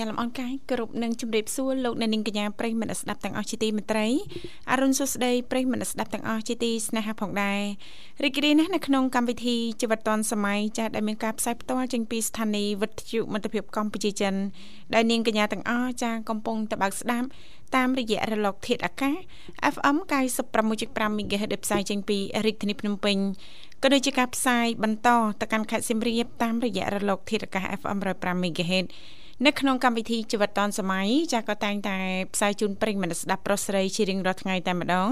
ញ្ញាតលំអរកាយគ្រប់នឹងជម្រាបសួរលោកអ្នកនាងកញ្ញាប្រិយមិត្តស្ដាប់ទាំងអស់ជាទីមេត្រីអរុនសុស្ដីប្រិយមិត្តស្ដាប់ទាំងអស់ជាទីស្នេហាផងដែររីករាយណាស់នៅក្នុងកម្មវិធីជីវិតឌွန်សម័យចាស់ដែលមានការផ្សាយផ្ទាល់ចេញពីស្ថានីយ៍វិទ្យុមិត្តភាពកម្ពុជាចិនដែលនាងកញ្ញាទាំងអស់ចាស់កំពុងតបស្ដាប់តាមរយៈរលកធាតុអាកាស FM 96.5 MHz ដែលផ្សាយចេញពីរាជធានីភ្នំពេញក៏ដូចជាការផ្សាយបន្តទៅកាន់ខេត្តសៀមរាបតាមរយៈរលកធាតុអាកាស FM 105 MHz នៅក្នុងកម្មវិធីជីវិតឌុនសម័យចាក៏តែងតែផ្សាយជូនប្រិយមិត្តស្ដាប់ប្រុសស្រីជារៀងរាល់ថ្ងៃតែម្ដង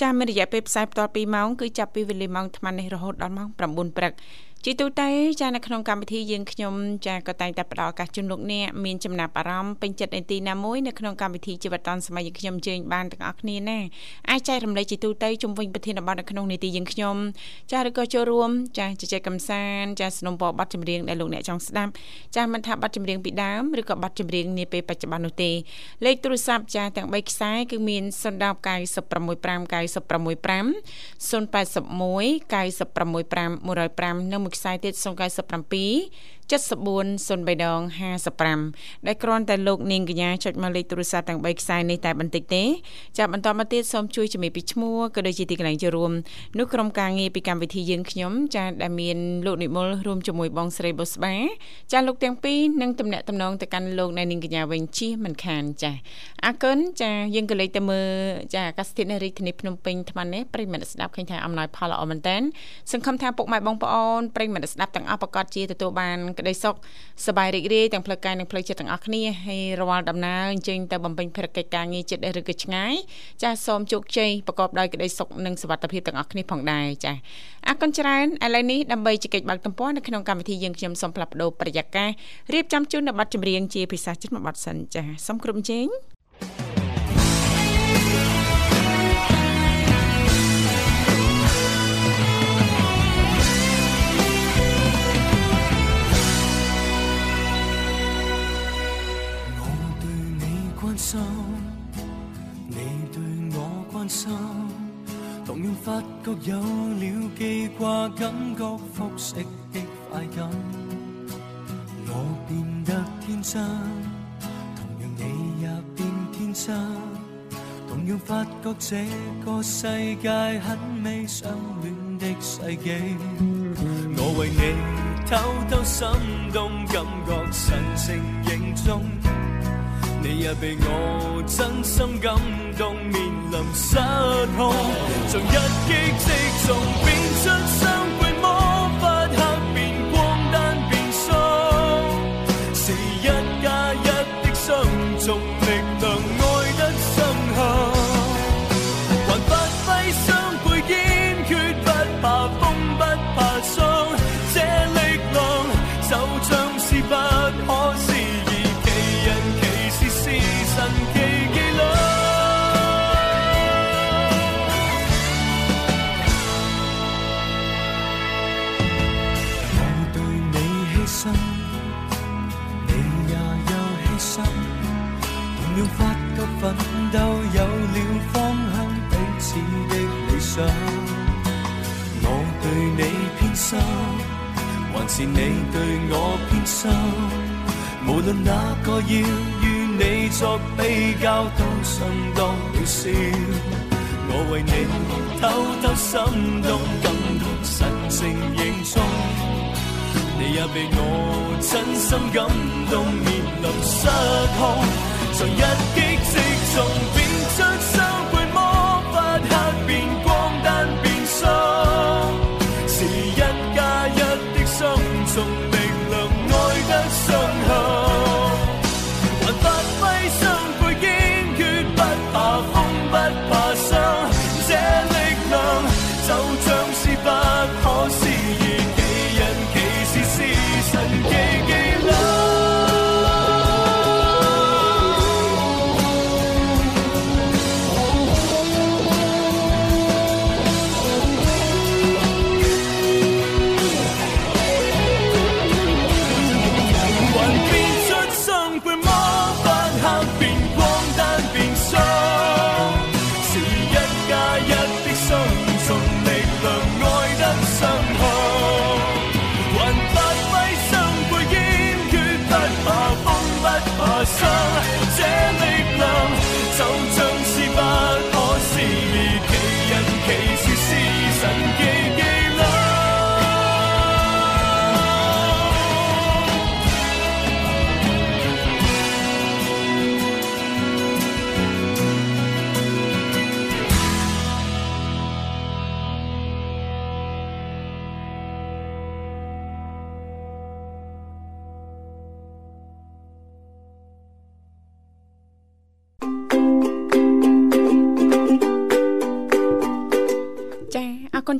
ចាមានរយៈពេលផ្សាយបន្ត2ម៉ោងគឺចាប់ពីវេលាម៉ោង8:00នេះរហូតដល់ម៉ោង9:00ព្រឹក ជាទូទៅចានៅក្នុងកម្មវិធីយើងខ្ញុំចាក៏តែងតែផ្ដល់ឱកាសជូនលោកអ្នកមានចំណាប់អារម្មណ៍ពេញចិត្តនៅទីណាមួយនៅក្នុងកម្មវិធីជីវិតឌុនសម័យយើងខ្ញុំជើញបានទាំងអស់គ្នាណាអាចចែករំលែកជាទូទៅជំវិញប្រធានបទនៅក្នុងនីតិយើងខ្ញុំចាឬក៏ចូលរួមចាជជែកកម្សាន្តចាสนុំពរបទចម្រៀងដែលលោកអ្នកចង់ស្ដាប់ចាមិនថាបទចម្រៀងពីដើមឬក៏បទចម្រៀងនាពេលបច្ចុប្បន្ននោះទេលេខទូរស័ព្ទចាទាំង3ខ្សែគឺមាន010 965 965 081 965 105និងមួយខ្សែទៀត097 7403ដង55ដែលគ្រាន់តែលោកនាងកញ្ញាចុចមកលេខទូរស័ព្ទទាំង3ខ្សែនេះតែបន្តិចទេចាប់បន្តមកទៀតសូមជួយជំរាបពីឈ្មោះក៏ដូចជាទីកន្លែងចូលរួមនោះក្រុមការងារពីកម្មវិធីយើងខ្ញុំចាដែលមានលោកនិមលរួមជាមួយបងស្រីបុស្បាចាលោកទាំងពីរនឹងតំណាក់តំណងទៅកាន់លោកនាងកញ្ញាវិញជិះមិនខានចាអរគុណចាយើងក៏លេខទៅមើលចាអាកាសធាតុនៅរាជធានីភ្នំពេញថ្មនេះប្រិមត្តស្ដាប់ឃើញថាអំណោយផលល្អមែនតើសង្ឃឹមថាពុកម៉ែបងប្អូនប្រិមត្តស្ដាប់ទាំងអស់ប្រកាសជាទទួលបានក្តីសុខសប្បាយរីករាយទាំងផ្លូវកាយនិងផ្លូវចិត្តទាំងអស់គ្នាហើយរាល់ដំណើរអញ្ជើញទៅបំពេញភារកិច្ចការងារចិត្តឬក៏ឆ្ងាយចាសសូមជោគជ័យប្រកបដោយក្តីសុខនិងសុវត្ថិភាពទាំងអស់គ្នាផងដែរចាសអរគុណច្រើនឥឡូវនេះដើម្បីជែកបើកទំព័រនៅក្នុងកម្មវិធីយើងខ្ញុំសូមផ្លាស់ប្ដូរប្រយាកររៀបចំជូននៅប័ណ្ណចម្រៀងជាភាសាចិត្តមួយប័ណ្ណសិនចាសសូមគ្រប់ជេង 心，你對我關心，同樣發覺有了記掛，感覺複式的快感。我變得天真，同樣你也變天真，同樣發覺這個世界很美，相戀的世紀。我為你偷偷心動，感覺神情凝重。你也被我真心感动，面临失控，像一击即中，变出雙是你對我偏心？無論哪個要與你作比較，都相当渺小。我為你偷偷心動，感動神情凝重。你也被我真心感動，面臨失控。在一击即中，變出雙倍魔法，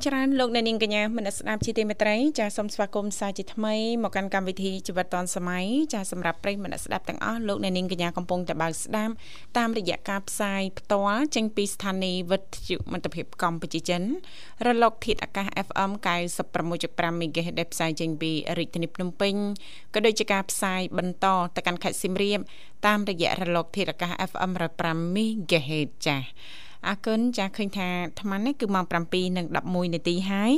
ច្រើនលោកអ្នកនាងកញ្ញាមនស្ដាប់ជាទីមេត្រីចាសសូមស្វាគមន៍សាជាថ្មីមកកាន់កម្មវិធីជីវិតឌွန်សម័យចាសសម្រាប់ប្រិយមនស្ដាប់ទាំងអស់លោកអ្នកនាងកញ្ញាកំពុងតែបើកស្ដាប់តាមរយៈការផ្សាយផ្ទាល់ចេញពីស្ថានីយ៍វិទ្យុមិត្តភាពកម្ពុជាចិនរលកធាតុអាកាស FM 96.5 MHz ដែលផ្សាយចេញពីរាជធានីភ្នំពេញក៏ដូចជាការផ្សាយបន្តទៅកាន់ខេត្តសៀមរាបតាមរយៈរលកធាតុអាកាស FM 105 MHz ចាស អរគុណចាស់ឃើញថាអាត្មានេះគឺម៉ោង7:11នាទីហើយ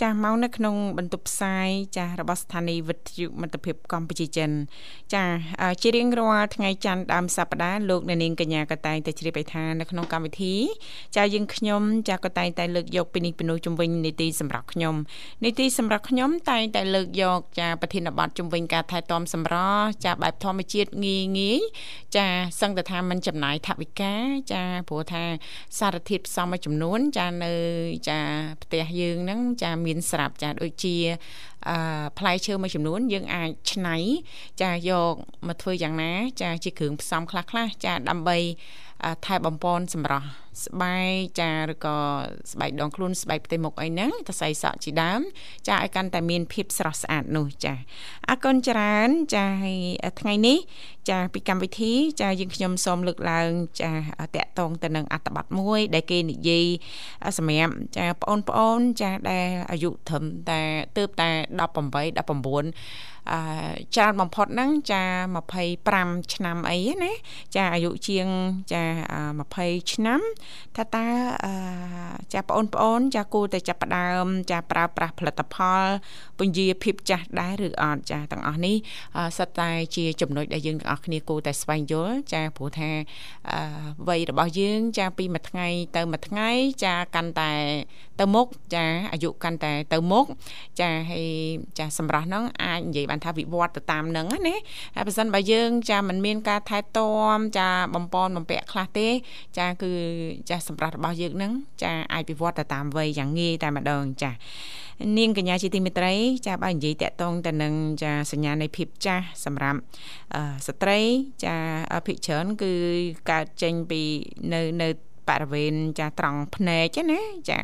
ចាស់មកនៅក្នុងបន្ទប់ផ្សាយចាស់របស់ស្ថានីយ៍វិទ្យុមិត្តភាពកម្ពុជាចិន ចាស់ជារៀងរាល់ថ្ងៃច័ន្ទដើមសប្តាហ៍លោកអ្នកនាងកញ្ញាក៏តែងតែជ្រាបឲ្យថានៅក្នុងកម្មវិធី ចាស់យើងខ្ញុំចាស់ក៏តែងតែលើកយកពីនេះពីនោះជំវិញនីតិសម្រាប់ខ្ញុំនីតិសម្រាប់ខ្ញុំតែងតែលើកយកចាស់ប្រធានបទជំវិញការថែទាំសម្រស់ចាស់បែបធម្មជាតិងាយងាយចាស់សឹងតែថាมันចំណាយថវិកាចាស់ព្រោះថា សារធាតុផ្សំមួយចំនួន ចានៅចាផ្ទះយើងហ្នឹងចាមានស្រាប់ចាដូចជាអឺ ផ្លែឈើមួយចំនួនយើងអាចច្នៃចាយកមកធ្វើយ៉ាងណា ចាជាគ្រឿងផ្សំខ្លះខ្លះចាដើម្បីថែបំពន់សម្រស់ស្បែកចាឬក៏ស្បែកដងខ្លួនស្បែកផ្ទៃមុខអីហ្នឹងតសៃសក់ជាដើម ចាឲ្យកាន់តែមានភាពស្រស់ស្អាតនោះចាអរគុណច្រើនចាហើយថ្ងៃនេះ ចាពីកម្មវិធី ចាយើងខ្ញុំសូមលើកឡើង ចាតកតងទៅនឹងអត្តបទមួយ ដែលគេនិយាយសម្រាប់ចាបងប្អូនចាដែលអាយុត្រឹមតែទើបតែ18 19អឺ ច្រើនបំផុតហ្នឹងចា25ឆ្នាំអីណាចាអាយុជាងចា20ឆ្នាំថាតើចាបងប្អូន ចាគួរតែចាប់ផ្ដើម ចាប្រើប្រាស់ផលិតផលពន្យាភាពចាស់ដែរឬអត់ចាទាំងអស់នេះសិតតែជាចំណុចដែលយើងទាំងអស់គ្នាគួរតែស្វែងយល់ចាព្រោះថាវ័យរបស់យើង ចាពីមួយថ្ងៃទៅមួយថ្ងៃចាកាន់តែទៅមុខចាអាយុកាន់តែទៅមុខចាហើយចាសម្រាប់ហ្នឹងអាចនិយាយបានថាវិវត្តទៅតាមហ្នឹងណាហើយបើសិនបើយើងចាមិនមានការថែទាំចាបំពន់បំពាក់ខ្លះទេ ចាគឺចាសម្រាប់របស់យើងហ្នឹងចាអាចវិវត្តទៅតាមវ័យយ៉ាងងាយតែម្ដងចានាងកញ្ញាជាទីមេត្រីចាបើនិយាយតាក់ទងទៅនឹងចាសញ្ញានៃភាពចាស់សម្រាប់ស្ត្រីចាភិកច្រើនគឺកើតចេញពីនៅនៅ បរិវេណចាត្រង់ភ្នែកណាចា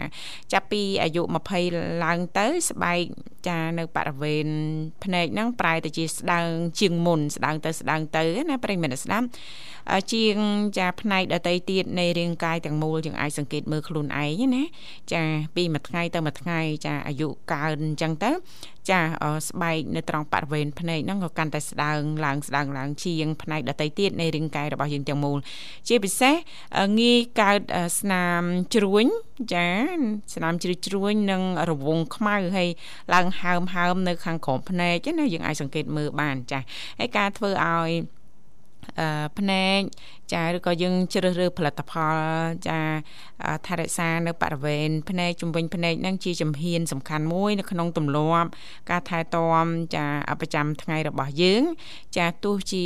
ចាប់ពីអាយុ20ឡើងទៅស្បែកចានៅបរិវេណភ្នែកហ្នឹងប្រែទៅជាស្ដើងជាងមុនស្ដើងទៅស្ដើងទៅណាប្រិយមិត្តស្ដាប់ ជាងចាផ្នែកដតីទៀតនៃរាងកាយទាំងមូលយើងអាចសង្កេតមើលខ្លួនឯងណាចាពីមួយថ្ងៃទៅមួយថ្ងៃចាអាយុកើនអញ្ចឹងទៅចាស្បែកនៅត្រង់បរិវេណភ្នែកហ្នឹងក៏កាន់តែស្ដើងឡើងស្ដើងឡើងជាងផ្នែកដតីទៀតនៃរាងកាយរបស់យើងទាំងមូលជាពិសេសងាយកើតស្នាមជ្រួញចាស្នាមជ្រួញជ្រួញនិងរវងខ្មៅហើយឡើងហើមហើមនៅខាងក្រោមភ្នែកណាយើងអាចសង្កេតមើលបានចាហើយការធ្វើឲ្យ ភ្នែកចាឬក៏យើងជ្រើសរើសផលិតផលចាថែរក្សានៅបរិវេណភ្នែកជំវិញភ្នែកហ្នឹងជាជំហានសំខាន់មួយនៅក្នុងទម្លាប់ការថែទាំចាប្រចាំថ្ងៃរបស់យើង ចាទោះជា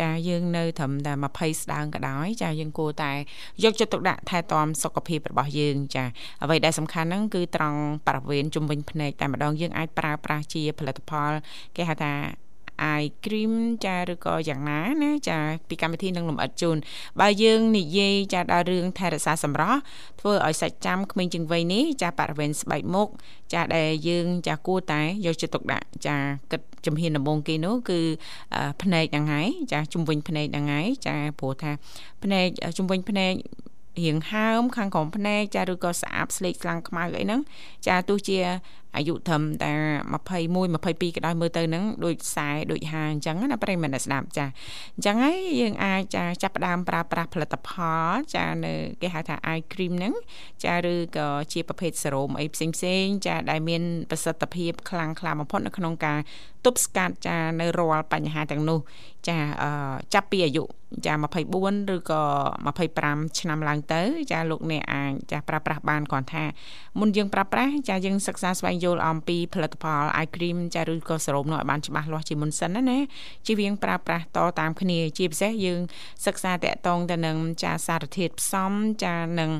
ចាយើងនៅត្រឹមតែ20ស្ដើងក៏ដោយចាយើងគួរតែយកចិត្តទុកដាក់ថែទាំសុខភាពរបស់យើងចាអ្វីដែលសំខាន់ហ្នឹងគឺត្រង់បរិវេណជំវិញភ្នែកតែម្ដងយើងអាចប្រើប្រាស់ជាផលិតផល គេហៅថា eye cream ចាឬក៏យ៉ាងណាណាចាពីកម្មវិធីនឹងលំអិតជូនបើយើងនិយាយចាដល់រឿងថែរក្សាសម្រស់ធ្វើឲ្យសាច់ចាំក្មេងជាងវ័យនេះចាបរិវេណស្បែកមុខចាដែលយើងចាគួរតែយកចិត្តទុកដាក់ចាគិតជំហានដំបូងគេនោះគឺភ្នែកហ្នឹងហើយចាជំវិញភ្នែកហ្នឹងហើយចាព្រោះថាភ្នែកជំវិញភ្នែក រៀងហើមខាងក្រោមភ្នែកចាឬក៏ស្អាបស្លេកខ្លាំងខ្មៅអីហ្នឹងចាទោះជាអាយុត្រឹមតែ21 22ក៏ដោយមើលទៅហ្នឹងដូច40ដូច50អញ្ចឹងណាប្រិយមិត្តស្ដាប់ចាអញ្ចឹងហើយយើងអាចចាចាប់ផ្ដើមប្រើប្រាស់ផលិតផលចានៅគេហៅថា eye cream ហ្នឹងចាឬក៏ជាប្រភេទសេរ៉ូមអីផ្សេងផ្សេងចាដែលមានប្រសិទ្ធភាពខ្លាំងក្លាបំផុតនៅក្នុងការទប់ស្កាត់ចានៅរាល់បញ្ហាទាំងនោះចាចាប់ពីអាយុ ចា24ឬក៏25ឆ្នាំឡើងទៅ ចាលោកអ្នកអាចចាប្រើប្រាស់បានគ្រាន់ថាមុនយើងប្រើប្រាស់ចាយើងសិក្សាស្វែងយល់អំពីផលិតផល eye cream ចាឬក៏សរោមនោះឲ្យបានច្បាស់លាស់ជាមុនសិនណាណាជៀសវាងប្រើប្រាស់តតាមគ្នាជាពិសេសយើងសិក្សាតកតងទៅនឹងចាសារធាតុផ្សំចានឹង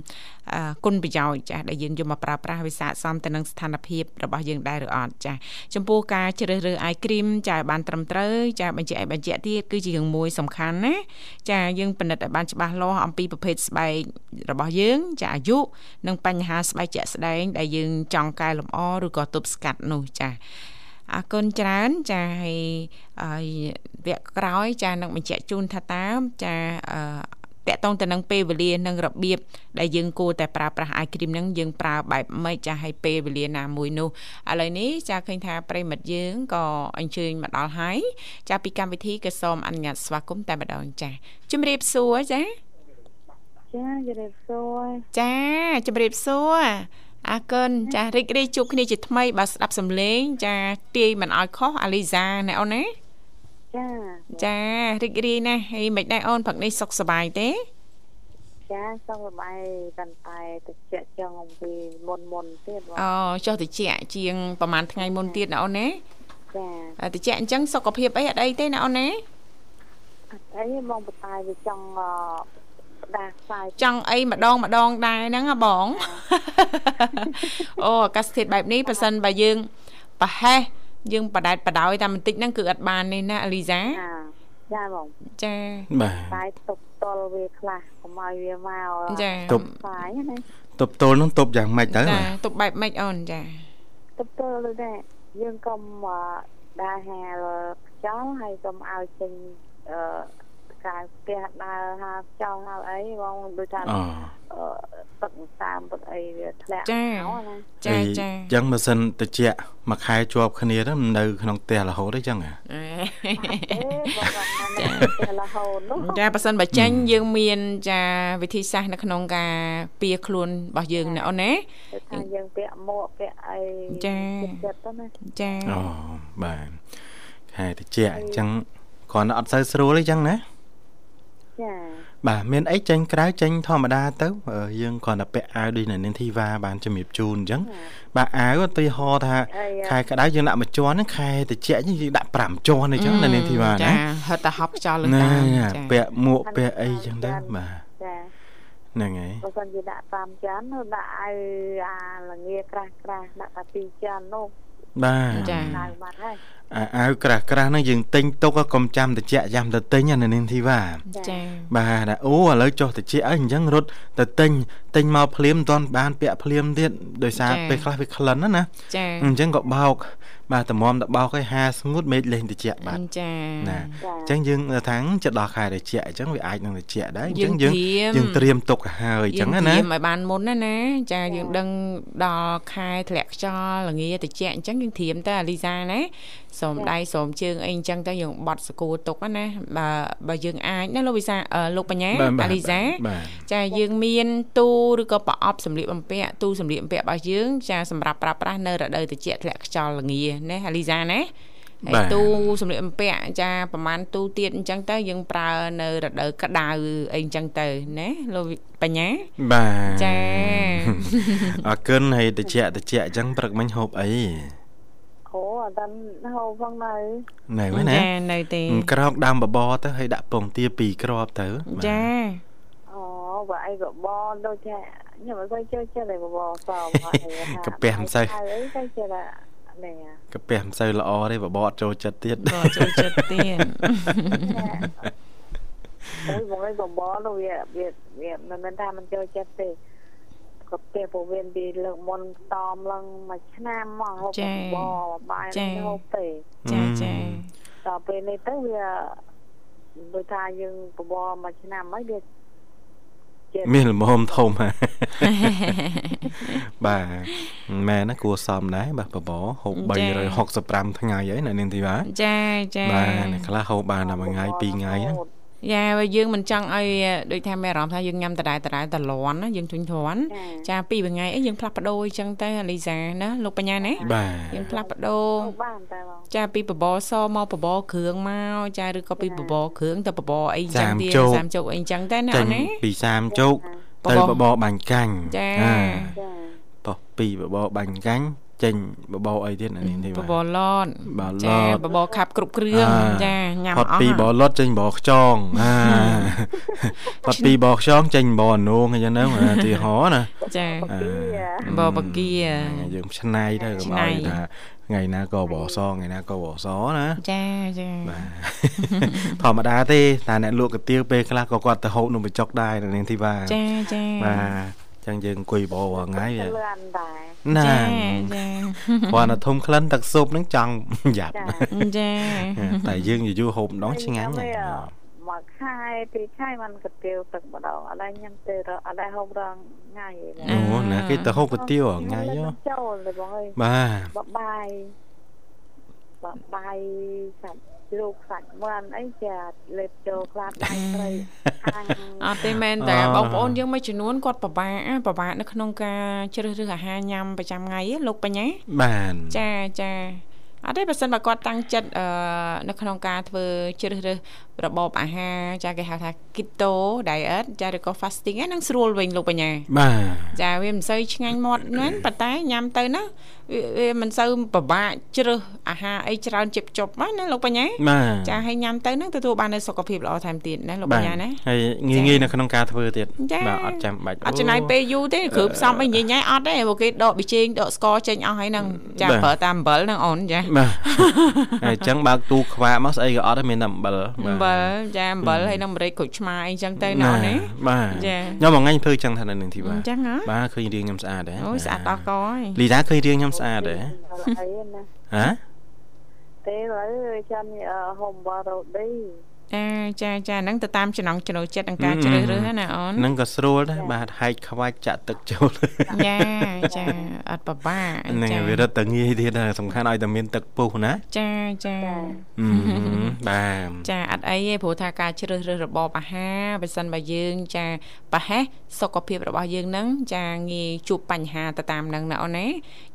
គុណប្រយោជន៍ចាដែលយើងយកមកប្រើប្រាស់វាស័ក្តិសមទៅនឹងស្ថានភាពរបស់យើងដែរឬអត់ចាចំពោះការជ្រើសរើស eye cream ចាបានត្រឹមត្រូវចាបញ្ជាក់ឲ្យបញ្ជាក់ទៀតគឺជារឿងមួយសំខាន់ណាចាយើងពិនិត្យឲ្យបានច្បាស់លាស់អំពីប្រភេទស្បែករបស់យើង ចាអាយុនិងបញ្ហាស្បែកជាក់ស្ដែង ដែលយើងចង់កែលម្អឬក៏ទប់ស្កាត់នោះចាអរគុណច្រើនចាហើយវគ្គក្រោយចានឹងបញ្ជាក់ជូនថាតើចា តកតងទៅនឹងពេលវេលានិងរបៀបដែលយើងគួរតែប្រើប្រាស់អាយគ្រីមហ្នឹងយើងប្រើបែបម៉េចចាឲ្យពេលវេលាណាមួយនោះឥឡូវនេះចាឃើញថាប្រិមិត្តយើងក៏អញ្ជើញមកដល់ហើយចាពីកម្មវិធីក៏សូមអនុញ្ញាតស្វាគមន៍តែម្ដងចាជំរាបសួរចាចាជំរាបសួរចាជំរាបសួរអរគុណចារីករាយជួបគ្នាជាថ្មីបើស្ដាប់សំឡេង ចាទាយមិនអោយខុសអាលីសាណែអូនណាចា ចារីករាយណាស់ហើយមិនដែរអូនព្រឹកនេះសុខសប្បាយទេចាសុខសប្បាយតាន់តែតិចចង់អំពីមុនមុនទៀតបងអូចុះតិចជាងប្រហែលថ្ងៃមុនទៀតណាអូនណាចាតិចអញ្ចឹងសុខភាពអីអត់អីទេណាអូនណាអត់អីបងបតាយវាចង់ដាខ្សែចង់អីម្ដងម្ដងដែរហ្នឹងហ៎បងអូអាកាសធាតុបែបនេះប៉ះសិនបើយើងប្រហែស យើងបដែតបដោយតែបន្តិចហ្នឹងគឺអត់បានទេណាអលីសាចាបងចាបាទតែតុបតល់វាខ្លះកុំឲ្យវាមកចាតុបខ្សែណាតុបតល់នោះតុបយ៉ាងម៉េចទៅចាតុបបែបម៉េចអូនចាតុបតល់ដែរយើងកុំដើរហាលខ្យល់ហើយកុំឲ្យចេញអឺ កាយផ្ទះដើរហាចង់ហៅអីបងដូចថាទឹកតាមទឹកអីវាធ្លាក់ចាចាចាអញ្ចឹងម៉ាស៊ីនតិចមួយខែជាប់គ្នាទៅនៅក្នុងផ្ទះរហូតអីចឹងហ៎ចារហូតនោះចាប៉ះសិនបើចាញ់យើងមានចាវិធីសាស្ត្រនៅក្នុងការពៀខ្លួនរបស់យើងណាអូនណាថាយើងពាក់មួកពាក់អីចាចិត្តទៅណាចាអូបាទខែតិចអញ្ចឹងគ្រាន់តែអត់សូវស្រួលអីចឹងណា ចាបាទមានអីចេញក្រៅចេញធម្មតាទៅ យើងគ្រាន់តែពាក់អាវដូចនៅនាងធីវ៉ាបានជំរាបជូនអញ្ចឹងបាទអាវទៅហោថាខែក្តៅយើងដាក់មួយជាន់ហ្នឹងខែត្រជាក់យើងដាក់5ជាន់អញ្ចឹងនៅនាងធីវ៉ាណាចាហត់តែហប់ខ្យល់លើតាមចាពាក់មួកពាក់អីអញ្ចឹងទៅបាទចាហ្នឹងហើយបើសិនជាដាក់5ចាននោះដាក់ឲ្យអាល្ងាក្រាស់ក្រាស់ដាក់តែ2ចាននោះបាទចាបាទហើយ អាវក្រាស់ក្រាស់ហ្នឹងយើងទិញទុកកុំចាំតិចចាំទៅទិញនៅនាងធីវ៉ាចាបាទអូឥឡូវចុះតិចអីអញ្ចឹងរត់ទៅទិញទិញមកភ្លាមមិនទាន់បានពាក់ភ្លាមទៀតដោយសារពេលខ្លះវាក្លិនណាណាចាអញ្ចឹងក៏បោកបាទតម្រាំតបោកឲ្យហាស្ងួតមេឃលេងតិចបាទចាណាអញ្ចឹងយើងថាងចិត្តដល់ខែតិចអញ្ចឹងវាអាចនឹងតិចដែរអញ្ចឹងយើងយើងត្រៀមទុកហើយអញ្ចឹងណាត្រៀមឲ្យបានមុនណាណាចាយើងដឹងដល់ខែធ្លាក់ខ្យល់ល្ងាតិចអញ្ចឹងយើងត្រៀមទៅអាលីសាណាសូមដៃសូមជើងអីអញ្ចឹងទៅយើងបត់សកួរទុកណាបើបើយើងអាចណាលោកវិសាលោកបញ្ញាអាលីសាចាយើងមានទូឬក៏ប្រអប់សម្លៀកបំពាក់ទូសម្លៀកបំពាក់របស់យើងចាសម្រាប់ប្រើប្រាស់នៅរដូវត្រជាក់ធ្លាក់ខ្យល់ល្ងាណាអាលីសាណាហើយទូសម្លៀកបំពាក់ចាប្រហែលទូទៀតអញ្ចឹងទៅយើងប្រើនៅរដូវក្តៅអីអញ្ចឹងទៅណាលោកបញ្ញាបាទចាអរគុណហើយតិចតិចអញ្ចឹងព្រឹកមិញហូបអីអូអត់ដល់ហូបផងនៅនៅណាចានៅទេក្រោកដាំបបរទៅហើយដាក់ពងទាពីរគ្រាប់ទៅចាអូបើអីបបរដូចថាខ្ញុំមិនសូវចូលចិត្តឯបបរសមកាពះមិនសូវអីទៅចិត្តនេះ កាពះមិនសូវល្អទេបបរចូលចិត្តទៀតបបរចូលចិត្តទៀតអូយបងឯងបបរនោះវាវាមិនមែនថាមិនចូលចិត្តទេក៏ផ្ទះពោះវៀនពីលើកមុនតមឡើងមួយឆ្នាំមកហូបបបាយហូបទេចាចាដល់ពេលនេះទៅវាដូចថាយើងបបរមួយឆ្នាំហើយវា មានលំហមធំបាទមែនណាគួរសមដែរបាទបបរហូប365ថ្ងៃហើយនៅនាងធីវ៉ាចាចាបាទខ្លះហូបបានតែមួយថ្ងៃពីរថ្ងៃហ្នឹង យ៉ាបើយើងមិនចង់ឲ្យដូចថាមានអារម្មណ៍ថាយើងញ៉ាំដដែលដដែលតលន់ណាយើងធុញទ្រាន់ចាពីរថ្ងៃអីយើងផ្លាស់ប្ដូរអញ្ចឹងទៅអាលីសាណាលោកបញ្ញាណាយើងផ្លាស់ប្ដូរបានតែចាពីបបរសមកបបរគ្រឿងមកចាឬក៏ពីបបរគ្រឿងទៅបបរអីចឹងទៀត30ជោគអីចឹងទៅណាអូនណាពី30ជោគទៅបបរបាញ់កាញ់ចាបោះពីបបរបាញ់កាញ់ ចចេញបបរអីទៀតនេះនេះបបរឡតបបរឡតបបរខាប់គ្រប់គ្រឿងចាញ៉ាំអស់ផុតពីបបរឡតចេញបបរខ្ចងអាផុតពីបបរខ្ចងចេញបបរអនុងអញ្ចឹងទៅទីហោណាចាបបរគាយើងឆ្នៃទៅកុំឲ្យថាថ្ងៃណាក៏បសថ្ងៃណាក៏បសណាចាចាបាទធម្មតាទេតែអ្នកលក់កាទៀវពេលខ្លះក៏គាត់ទៅហូបនំបញ្ចុកដែរនៅនាងធីវ៉ាចាចាបាទ ចឹងយើងអង្គុយបោរាល់ថ្ងៃណាចាចាគាត់ទៅធំក្លិនទឹកស៊ុបហ្នឹងចង់យ៉ាប់ចាតែយើងយូរហូបម្ដងឆ្ងាញ់មួយខែពីរខែបានកាទៀវទឹកម្ដងអត់ដែរញ៉ាំទេអត់ដែរហូបរងថ្ងៃអូណាគេទៅហូបកាទៀវថ្ងៃយោចូលទេបងអើយបាទបបាយបបាយសាច់ ជ្រូកសាច់មាន់អីចាលេបចូលខ្លាដៃត្រីអត់ទេមែនតែបងប្អូនយើងមួយចំនួនគាត់ពិបាកពិបាកនៅក្នុងការជ្រើសរើសអាហារញ៉ាំប្រចាំថ្ងៃលោកបញ្ញាបានចាចាអត់ទេបើសិនបើគាត់តាំងចិត្តអឺនៅក្នុងការធ្វើជ្រើសរើសរបបអាហារចាគេហៅថា keto diet ចាឬក៏ fasting ហ្នឹងស្រួលវិញលោកបញ្ញាបាទចាវាមិនសូវឆ្ងាញ់មាត់ណាប៉ុន្តែញ៉ាំទៅណាវាមិនសូវពិបាកជ្រើសអាហារអីច្រើនជិបជប់ណាលោកបញ្ញាចាហើយញ៉ាំទៅហ្នឹងទទួលបាននូវសុខភាពល្អថែមទៀតណាលោកបញ្ញាណាហើយងាយងាយនៅក្នុងការធ្វើទៀតបាទអត់ចាំបាច់អត់ចំណាយពេលយូរទេគ្រឿងផ្សំអីញ៉ៃញ៉ៃអត់ទេព្រោះគេដកប៊ីចេងដកស្ករចេញអស់ហើយហ្នឹងចាប្រើតាមអំបិលហ្នឹងអូនចាបាទហើយអញ្ចឹងបើកទូខ្វាមកស្អីក៏អត់ទេមានតែអំបិលអំបិលចាអំបិលហើយនឹងម្រេចក្រូចឆ្មាអីចឹងទៅណ៎ណាបាទចាខ្ញុំមួយថ្ងៃធ្វើចឹងថានៅនឹងទីបាទអញ្ចឹងហ៎បាទឃើញរៀងខ្ញុំស្អាតដែរអូយស្អាតដល់កហើយលីតាឃើញរៀងខ្ញុំស្អាតដែរហ៎ទេឡើយចាំហូបបរ៉ូឌី ចាចាចាហ្នឹងទៅតាមចំណងចំណូលចិត្តនឹងការជ្រើសរើសណាអូនហ្នឹងក៏ស្រួលដែរបាទហែកខ្វាច់ចាក់ទឹកចូលចាចាអត់ពិបាកហ្នឹងវារត់តែងាយទៀតសំខាន់ឲ្យតែមានទឹកពុះណាចាចាបាទចាអត់អីទេព្រោះថាការជ្រើសរើសរបបអាហារបើសិនបើយើង ចាប្រហែសសុខភាពរបស់យើងហ្នឹងចាងាយជួបបញ្ហាទៅតាមហ្នឹងណាអូនណា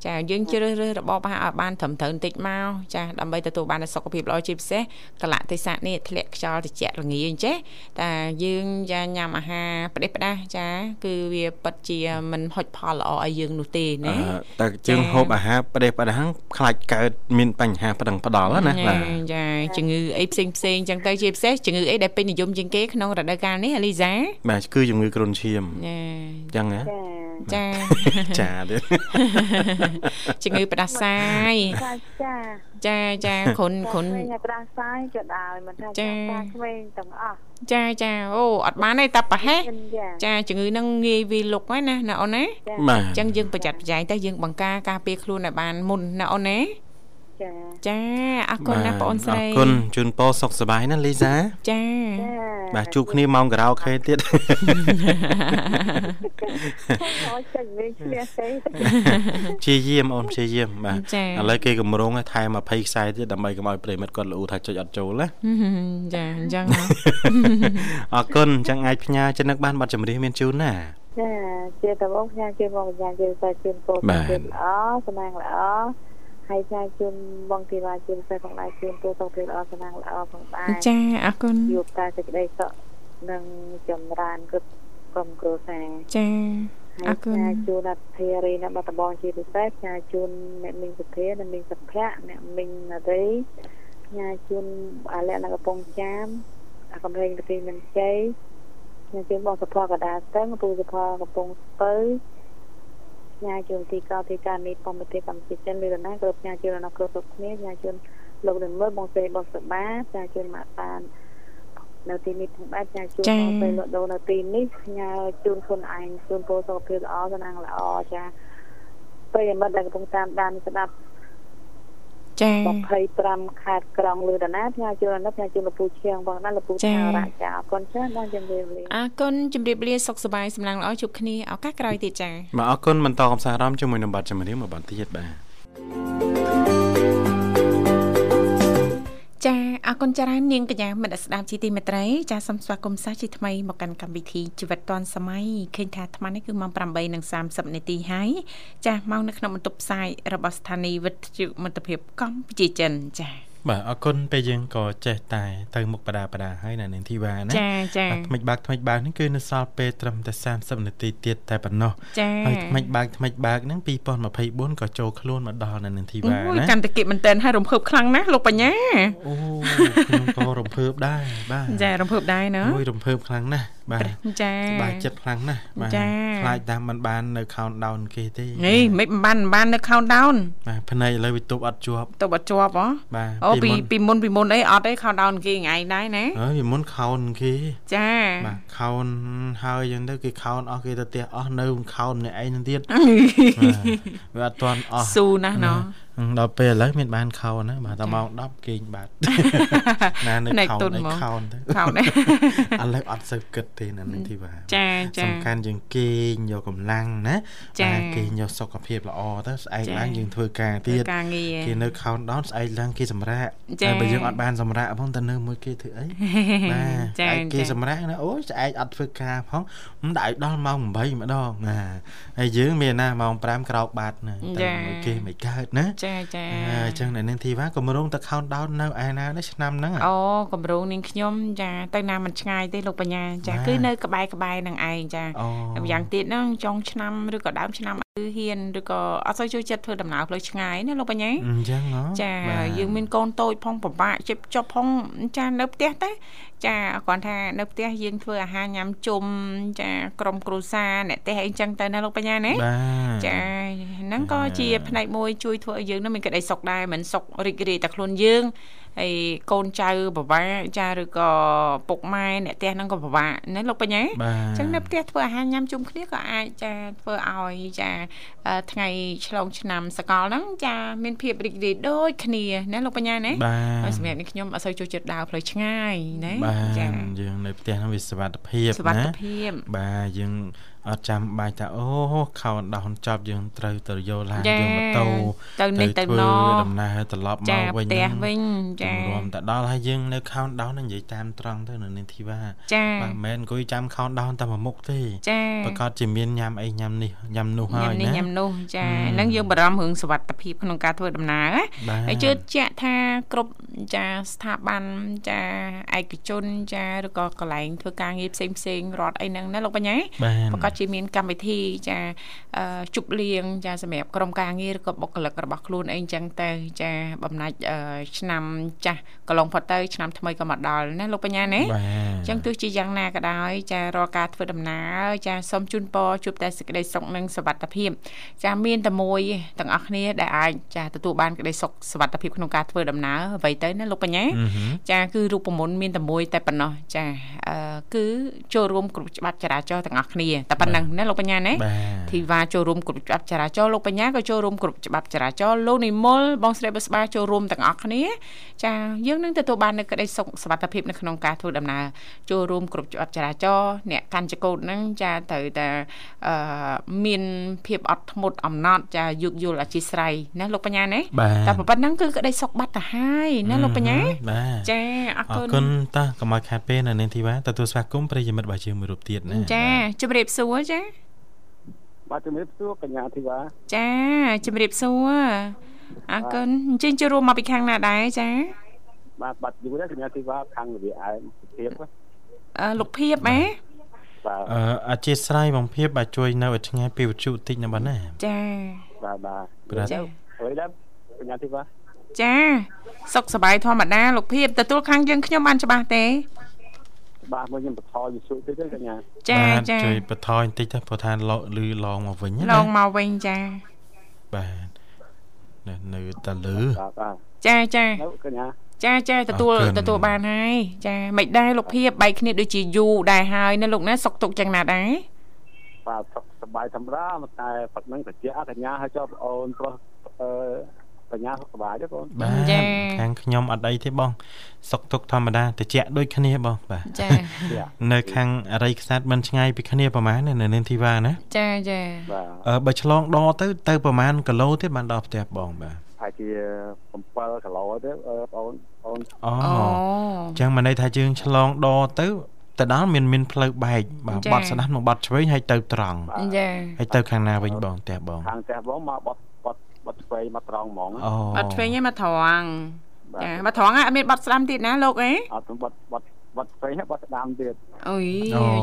ចាយើងជ្រើសរើសរបបអាហារឲ្យបានត្រឹមត្រូវបន្តិចមកចាដើម្បីទទួលបានសុខភាពល្អជាពិសេសកលៈទេសៈនេះធ្លាក់ខ្យល់ត្រជាក់ល្ងាអញ្ចេះតែយើងចាញ៉ាំអាហារផ្ដេសផ្ដាសចា គឺវាពិតជាមិនហុចផលល្អឲ្យយើងនោះទេណាតែយើងហូបអាហារផ្ដេសផ្ដាសខ្លាចកើតមានបញ្ហាផ្ដឹងផ្ដល់ណាបាទចាជំងឺអីផ្សេងផ្សេងអញ្ចឹងទៅជាពិសេសជំងឺអីដែលពេញនិយមជាងគេក្នុងរដូវកាលនេះអាលីសាបាទគឺជំងឺគ្រុនឈាមចាអញ្ចឹងណាចា ចាទៀតជំងឺផ្ដាសាយចាចាចាគ្រុនគ្រុនផ្ដាសាយក៏ដោយមិនថាចាក្មេងទាំងអស់ចាចាអូអត់បានទេតែប្រហែសចាជំងឺហ្នឹងងាយវាលុកហើយណាណាអូនណាបាទអញ្ចឹងយើងប្រយ័ត្នប្រយែងទៅយើងបង្ការការពារខ្លួនឲ្យបានមុនណាអូនណា ចាចាអរគុណណាបងអូនស្រីអរគុណជូនពរសុខសប្បាយណាលីសាចាបាទជួបគ្នាម៉ោងការ៉ាអូខេទៀតព្យាយាមអូនព្យាយាមបាទឥឡូវគេកម្រងថែម20ខ្សែទៀតដើម្បីកុំឲ្យប្រិមិត្តគាត់លូថាចុចអត់ចូលណាចាអញ្ចឹងអរគុណអញ្ចឹងអាចផ្ញើចំណឹកបានប័ណ្ណចម្រៀងមានជូនណាចាជាតបងផ្ញើជូនបងបញ្ញាជូនតែជូនពោលទៀតល្អសំណាងល្អ ហើយចាជូនបងធីវ៉ាជូនផ្សេងផងដែរជូនទូទៅពីល្អសំណាងល្អផងដែរចាអរគុណជួបតែសេចក្តីសុខនិងចម្រើនគ្រប់ក្រុមគ្រួសារចាអរគុណជូនអធិរីនៅបាត់ដំបងជាពិសេសផ្ញើជូនអ្នកមីងសុធាអ្នកមីងសុភ័ក្រអ្នកមីងនារីផ្ញើជូនអាលក្ខណៈកំពង់ចាមអាកំរែងប្រទេសមិនជ័យផ្ញើជូនបងសុភ័ក្រកដាស្ទឹងពូសុភ័ក្រកំពង់ស្ពៅផ្ញើជូនទីកោទីការនេះបំពេញកម្ពុជាចិនលឺណាក៏ផ្ញើជូនដល់គ្រប់គ្រប់គ្នាផ្ញើជូនលោកនឹងមើលបងសេបងសបាផ្ញើជូនមកបាននៅទីនេះទាំងបែបផ្ញើជូនបងពេលលក់ដូរនៅទីនេះផ្ញើជូនខ្លួនឯងជូនពលសុខភាពល្អសំណាងល្អចាពេលមិត្តដែលកំពុងតាមដានស្ដាប់ ចា25ខេត្តក្រុងលឺតាណាផ្ញើជូនដល់ផ្ញើជូនលពូឈៀងបងណាលពូឆារៈចាអរគុណចាបងជំរាបលាអរគុណជំរាបលាសុខសប្បាយសំណាងល្អជួបគ្នាឱកាសក្រោយទៀតចាបាទអរគុណបន្តកំសាន្តអារម្មណ៍ជាមួយនឹងប័ណ្ណចម្រៀងមួយប័ណ្ណទៀតបាទ ចាអរគុណច្រើននាងកញ្ញាមិត្តស្ដាប់ជីទីមេត្រីចាសូមស្វាគមន៍សាជាថ្មីមកកាន់កម្មវិធីជីវិតឌွန်សម័យឃើញថាអាត្មានេះគឺម៉ោង8:30នាទីហើយចាម៉ោងនៅក្នុងបន្ទប់ផ្សាយរបស់ស្ថានីយ៍វិទ្យុមិត្តភាពកម្ពុជាចិនចា បាទអរគុណពេលយើងក៏ចេះតែទៅមុខបដាបដាហើយនៅនាងធីវ៉ាណាចាចាថ្មិចបើកថ្មិចបើកនេះគឺនៅសល់ពេលត្រឹមតែ30នាទីទៀតតែប៉ុណ្ណោះចាហើយថ្មិចបើកថ្មិចបើកហ្នឹង2024ក៏ចូលខ្លួនមកដល់នៅនាងធីវ៉ាណាកាន់តែគិតមែនតើហើយរំភើបខ្លាំងណាស់លោកបញ្ញាអូខ្ញុំក៏រំភើបដែរបាទចារំភើបដែរណាអូយរំភើបខ្លាំងណាស់បាទចាសបាយចិត្តខ្លាំងណាស់បាទខ្លាចតាមមិនបាននៅ countdown គេទេនេះមិនបានមិនបាននៅ countdown បាទភ្នែកឥឡូវវាទប់អត់ជាប់ទប់អត់ជាប់ហ៎បាទអូពីពីមុនពីមុនអីអត់ទេ countdown គេថ្ងៃដែរណាអើពីមុន count គេចាបាទ count ហើយអញ្ចឹងទៅគេ count អស់គេទៅផ្ទះអស់នៅ count ម្នាក់ឯងនឹងទៀតវាអត់ទាន់អស់ស៊ូណាស់ណោះ ដល់ពេលឥឡូវមានបានខោណាបាទដល់ម៉ោង10គេងបាត់ណានៅខោនៅខោទៅខោនេះឥឡូវអត់សូវគិតទេនៅនឹងទីបាទចាចាសំខាន់យើងគេងយកកម្លាំងណាបាទគេងយកសុខភាពល្អទៅស្អែកឡើងយើងធ្វើការទៀតគេនៅខោដោនស្អែកឡើងគេសម្រាកតែបើយើងអត់បានសម្រាកផងទៅនៅមួយគេធ្វើអីបាទស្អែកគេសម្រាកណាអូយស្អែកអត់ធ្វើការផងមិនដាក់ឲ្យដល់ម៉ោង8ម្ដងណាហើយយើងមានណាម៉ោង5ក្រោកបាត់ណាទៅមួយគេមិនកើតណាចាចាចាអញ្ចឹងនៅនឹងធីវ៉ាកម្រងទៅ countdown នៅឯណានេះឆ្នាំហ្នឹងអូកម្រងនាងខ្ញុំចាទៅណាមិនឆ្ងាយទេលោកបញ្ញាចាគឺនៅក្បែរក្បែរនឹងឯងចាម្យ៉ាងទៀតហ្នឹងចុងឆ្នាំឬក៏ដើមឆ្នាំគឺហ៊ានឬក៏អត់សូវចូលចិត្តធ្វើដំណើរផ្លូវឆ្ងាយណាលោកបញ្ញាអញ្ចឹងចាយើងមានកូនតូចផងពិបាកជិបចប់ផងចានៅផ្ទះទេចាគាត់ថានៅផ្ទះយើងធ្វើអាហារញ៉ាំជុំចាក្រុមគ្រួសារអ្នកផ្ទះអីចឹងទៅណាលោកបញ្ញាណាចាហ្នឹងក៏ជាផ្នែកមួយជួយធ្វើឲ្យយើងនឹងមានក្តីសុខដែរមិនសុខរីករាយតែខ្លួនយើង ហើយកូនចៅពិបាកចាឬក៏ពុកម៉ែអ្នកផ្ទះហ្នឹងក៏ពិបាកណាលោកបញ្ញាអញ្ចឹងនៅផ្ទះធ្វើអាហារញ៉ាំជុំគ្នាក៏អាចចាធ្វើឲ្យចាថ្ងៃឆ្លងឆ្នាំសកលហ្នឹងចាមានភាពរីករាយដូចគ្នាណាលោកបញ្ញាណាហើយសម្រាប់នេះខ្ញុំអត់សូវចូលចិត្តដើរផ្លូវឆ្ងាយណាចាយើងនៅផ្ទះហ្នឹងវាសុវត្ថិភាពណាសុវត្ថិភាពបាទយើង អត់ចាំបាច់ថាអូខោដោនចប់យើងត្រូវទៅយកឡានយកម៉ូតូទៅនេះទៅណដំណើរត្រឡប់មកវិញផ្ទះវិញចារួមតែដល់ហើយយើងនៅខោដោននិយាយតាមត្រង់ទៅនៅនេះធីវ៉ាបាទមិនមែនអង្គុយចាំខោដោនតែមួយមុខទេចាប្រកាសជាមានញ៉ាំអីញ៉ាំនេះញ៉ាំនោះហើយណាញ៉ាំនេះញ៉ាំនោះចាហ្នឹងយើងបារម្ភរឿងសុវត្ថិភាពក្នុងការធ្វើដំណើរហើយជឿជាក់ថាគ្រប់ចាស្ថាប័នចាឯកជនចាឬក៏កន្លែងធ្វើការងារផ្សេងផ្សេងរដ្ឋអីហ្នឹងណាលោកបញ្ញាប្រកាសជាមានកម្មវិធីចាជប់លៀងចាសម្រាប់ក្រុមការងារឬក៏បុគ្គលិករបស់ខ្លួនអីចឹងទៅចាបំណាច់ឆ្នាំចាស់កន្លងផុតទៅឆ្នាំថ្មីក៏មកដល់ណាលោកបញ្ញាណាអញ្ចឹងទោះជាយ៉ាងណាក៏ដោយចារាល់ការធ្វើដំណើរចាសូមជូនពរជួបតែសេចក្តីសុខនិងសុវត្ថិភាពចាមានតែមួយទាំងអស់គ្នាដែលអាចចាទទួលបានក្តីសុខសុវត្ថិភាពក្នុងការធ្វើដំណើរអ្វីទៅណាលោកបញ្ញាចាគឺរូបមន្តមានតែមួយតែប៉ុណ្ណោះចាគឺចូលរួមគ្រប់ច្បាប់ចរាចរណ៍ទាំងអស់គ្នាតែប៉ុណ្្នឹងណាលោកបញ្ញាណាធីវ៉ាចូលរួមគ្រប់ច្បាប់ចរាចរណ៍លោកបញ្ញាក៏ចូលរួមគ្រប់ច្បាប់ចរាចរណ៍លោកនិមលបងស្រីបស្បាចូលរួមទាំងអស់គ្នាចាយើងនឹងទទួលបាននូវក្តីសុខសុវត្ថិភាពនៅក្នុងការធ្វើដំណើរចូលរួមគ្រប់ច្បាប់ចរាចរណ៍អ្នកកាន់ចកោតហ្នឹងចាត្រូវតែអឺមានភាពអត់ធ្មត់អំណត់ចាយោគយល់អធិស្ស្រ័យណាលោកបញ្ញាណាតែប៉ុណ្ណឹងគឺក្តីសុខបាត់ទៅហើយណាលោកបញ្ញាចាអរគុណអរគុណតាកុំឲ្យខាតពេលនៅនាងធីវ៉ាទទួលស្វាគមន៍ប្រិយមិត្តរបស់យើងមួយរូបទៀតណាចាជម្រាបសួរចាបាទជំរាបសួរកញ្ញាធីវ៉ាចាជំរាបសួរអរគុណអញ្ជើញចូលរួមមកពីខាងណាដែរចា បាទបាត់យូរដែរកញ្ញាធីវ៉ាខាងវិអែមភាពអឺលោកភាពហ៎បាទអឺអធិស្ឋានបងភាពបាទជួយនៅឲ្យឆ្ងាយពីវិទ្យុតិចណាបាទណាចាបាទបាទបាទអ្វីដែរកញ្ញាធីវ៉ាចាសុខសប្បាយធម្មតាលោកភាពទទួលខាងយើងខ្ញុំបានច្បាស់ទេ បាទមកខ្ញុំបថយវិសុតិចទេកញ្ញាចាចាជួយបថយបន្តិចទៅព្រោះថាលឺឡងមកវិញណាឡងមកវិញចាបាទនៅតែលឺចាចាកញ្ញាចាចាទទួលទទួលបានហើយចាមិនដែរលោកភាពបែកគ្នាដូចជាយូរដែរហើយណាលោកណាសុកទុកចឹងណាដែរបាទសុខសប្បាយធម្មតាតែប៉ាត់នឹងតិចកញ្ញាឲ្យចុះអូនប្រុសអឺ បញ្ញាសុខសប្បាយទេបងបាទខាងខ្ញុំអត់អីទេបង សុខទុក្ខធម្មតាតិចដូចគ្នាបងបាទចានៅខាងអរិយខ្សាត់មិនឆ្ងាយពីគ្នាប្រហែលនៅនាងធីវ៉ាណាចាចាអឺបើឆ្លងដទៅទៅប្រហែលគីឡូទៀតបានដល់ផ្ទះបងបាទហើយជា7គីឡូទេបងអូនអូអញ្ចឹងមកន័យថាយើងឆ្លងដទៅទៅដល់មានមានផ្លូវបែកបាទបត់ស្ដាំនិងបត់ឆ្វេងហើយទៅត្រង់ចាហើយទៅខាងណាវិញបងផ្ទះបងខាងផ្ទះបងមកបត់ បត់បត់ឆ្វេងមកត្រង់ហ្មងបត់ឆ្វេងឯងមកត្រង់បចាបើត្រង់អត់មានបត់ស្ដាំទៀតណាលោកអេអត់បត់បត់បត់ស្វែងបត់ស្ដាំទៀតអូយ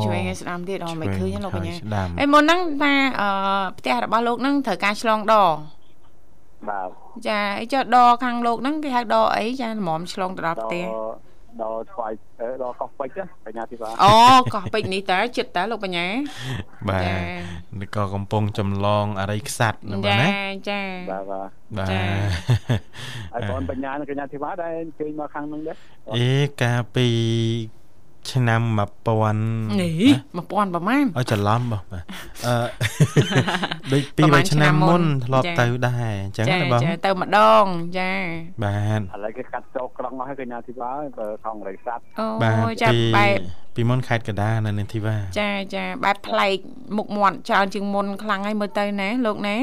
ឆ្វេងស្ដាំទៀតអូមិនឃើញលោកបញ្ញាអេមុនហ្នឹងថាអឺផ្ទះរបស់លោកហ្នឹងត្រូវការឆ្លងដបាទចាអីចុះដខាងលោកហ្នឹងគេហៅដអីចាល្មមឆ្លងទៅដល់ផ្ទះ ដល់ស្វាយដល់កោះពេជ្របញ្ញាធីបាអូកោះពេជ្រនេះតើចិត្តតើលោកបញ្ញាបាទក៏កំពុងចម្លងអរិយខ្សាត់ណាបាទណាចាបាទបាទបាទហើយបងបញ្ញាកញ្ញាធីបាដែរជើញមកខាងនោះដែរអេកាលពីឆ្នាំ1000នេះ1000ប្រហែលឲ្យច្រឡំបងបាទអឺដូច200ឆ្នាំមុនធ្លាប់ទៅដែរអញ្ចឹងណាបងចាទៅម្ដងចាបាទឥឡូវគេកាត់ចោលក្រុង មកឲ្យកញ្ញាធីវ៉ាបើខំរិយស័ព្ទអូចាបែបពីមុនខេត្តកដានៅនឹងធីវ៉ាចាចាបែបប្លែកមុខមាត់ច្រើនជាងមុនខ្លាំងហើយមើលទៅណាលោកណា